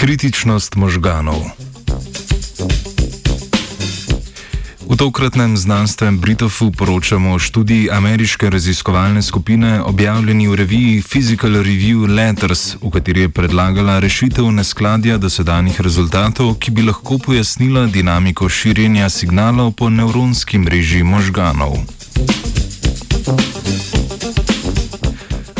Kritičnost možganov. V tokratnem znanstvenem Britofu poročamo o študiji ameriške raziskovalne skupine, objavljeni v reviji Physical Review Letters, v kateri je predlagala rešitev neskladja dosedanjih rezultatov, ki bi lahko pojasnila dinamiko širjenja signalov po nevronski mreži možganov.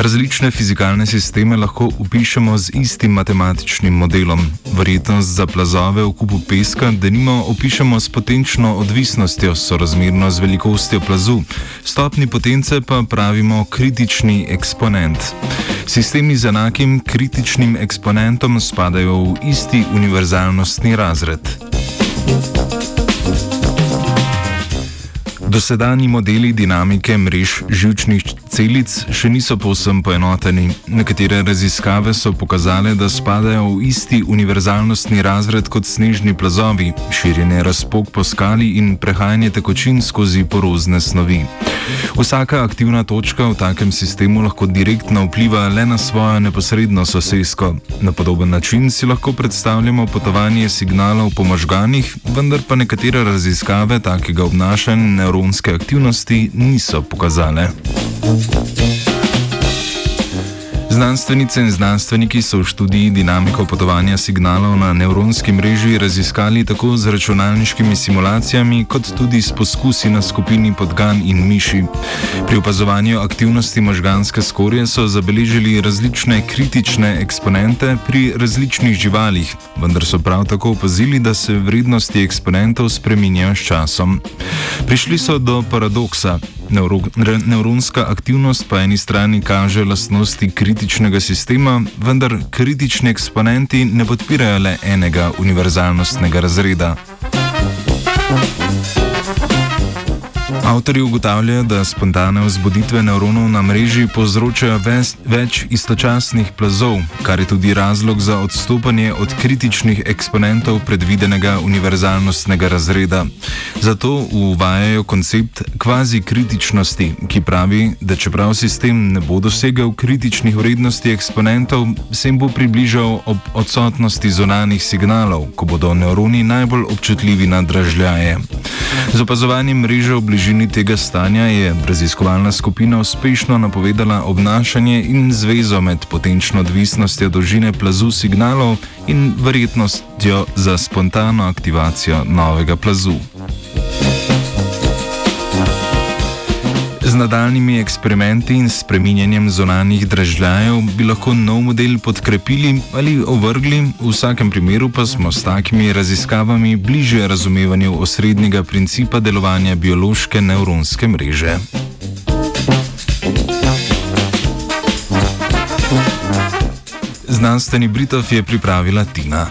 Različne fizikalne sisteme lahko upišemo z istim matematičnim modelom. Verjetnost za plazove v kupu peska, da nimo opišemo s potenčno odvisnostjo, sorazmerno z velikostjo plazu, stopni potence pa pravimo kritični eksponent. Sistemi z enakim kritičnim eksponentom spadajo v isti univerzalnostni razred. Dosedani modeli dinamike mrež žilčnih celic še niso povsem poenoteni. Nekatere raziskave so pokazale, da spadajo v isti univerzalnostni razred kot snežni plazovi, širjenje razpok po skali in prehajanje tekočin skozi porozne snovi. Vsaka aktivna točka v takem sistemu lahko direktno vpliva le na svojo neposredno sosesko. Na podoben način si lahko predstavljamo potovanje signalov po možganih, vendar pa nekatere raziskave takega obnašanja neuronske aktivnosti niso pokazale. Znanstvenice in znanstveniki so v študiji dinamiko potovanja signalov na nevronski mreži raziskali tako z računalniškimi simulacijami, kot tudi s poskusi na skupini podgan in miši. Pri opazovanju aktivnosti možganske skorje so zabeležili različne kritične eksponente pri različnih živalih, vendar so prav tako opazili, da se vrednosti eksponentov spreminjajo s časom. Prišli so do paradoksa. Neuro, neuronska aktivnost po eni strani kaže lastnosti kritičnega sistema, vendar kritični eksponenti ne podpirajo le enega univerzalnostnega razreda. Avtori ugotavljajo, da spontane vzbuditve nevronov na mreži povzročajo več istočasnih plazov, kar je tudi razlog za odstopanje od kritičnih eksponentov predvidenega univerzalnostnega razreda. Zato uvajajo koncept kvazi kritičnosti, ki pravi, da čeprav sistem ne bo dosegel kritičnih vrednosti eksponentov, se jim bo približal ob odsotnosti zonanih signalov, ko bodo nevroni najbolj občutljivi na dražljaje. Z opazovanjem mreže v bližini tega stanja je raziskovalna skupina uspešno napovedala obnašanje in zvezo med potenčno odvisnostjo dolžine plazu signalov in verjetnostjo za spontano aktivacijo novega plazu. Nadaljnimi eksperimenti in spreminjanjem zonalnih dražljajev bi lahko nov model podkrepili ali ovrgli, v vsakem primeru pa smo s takimi raziskavami bliže razumevanju osrednjega principa delovanja biološke nevronske mreže. Znanstveni Britov je pripravila Tina.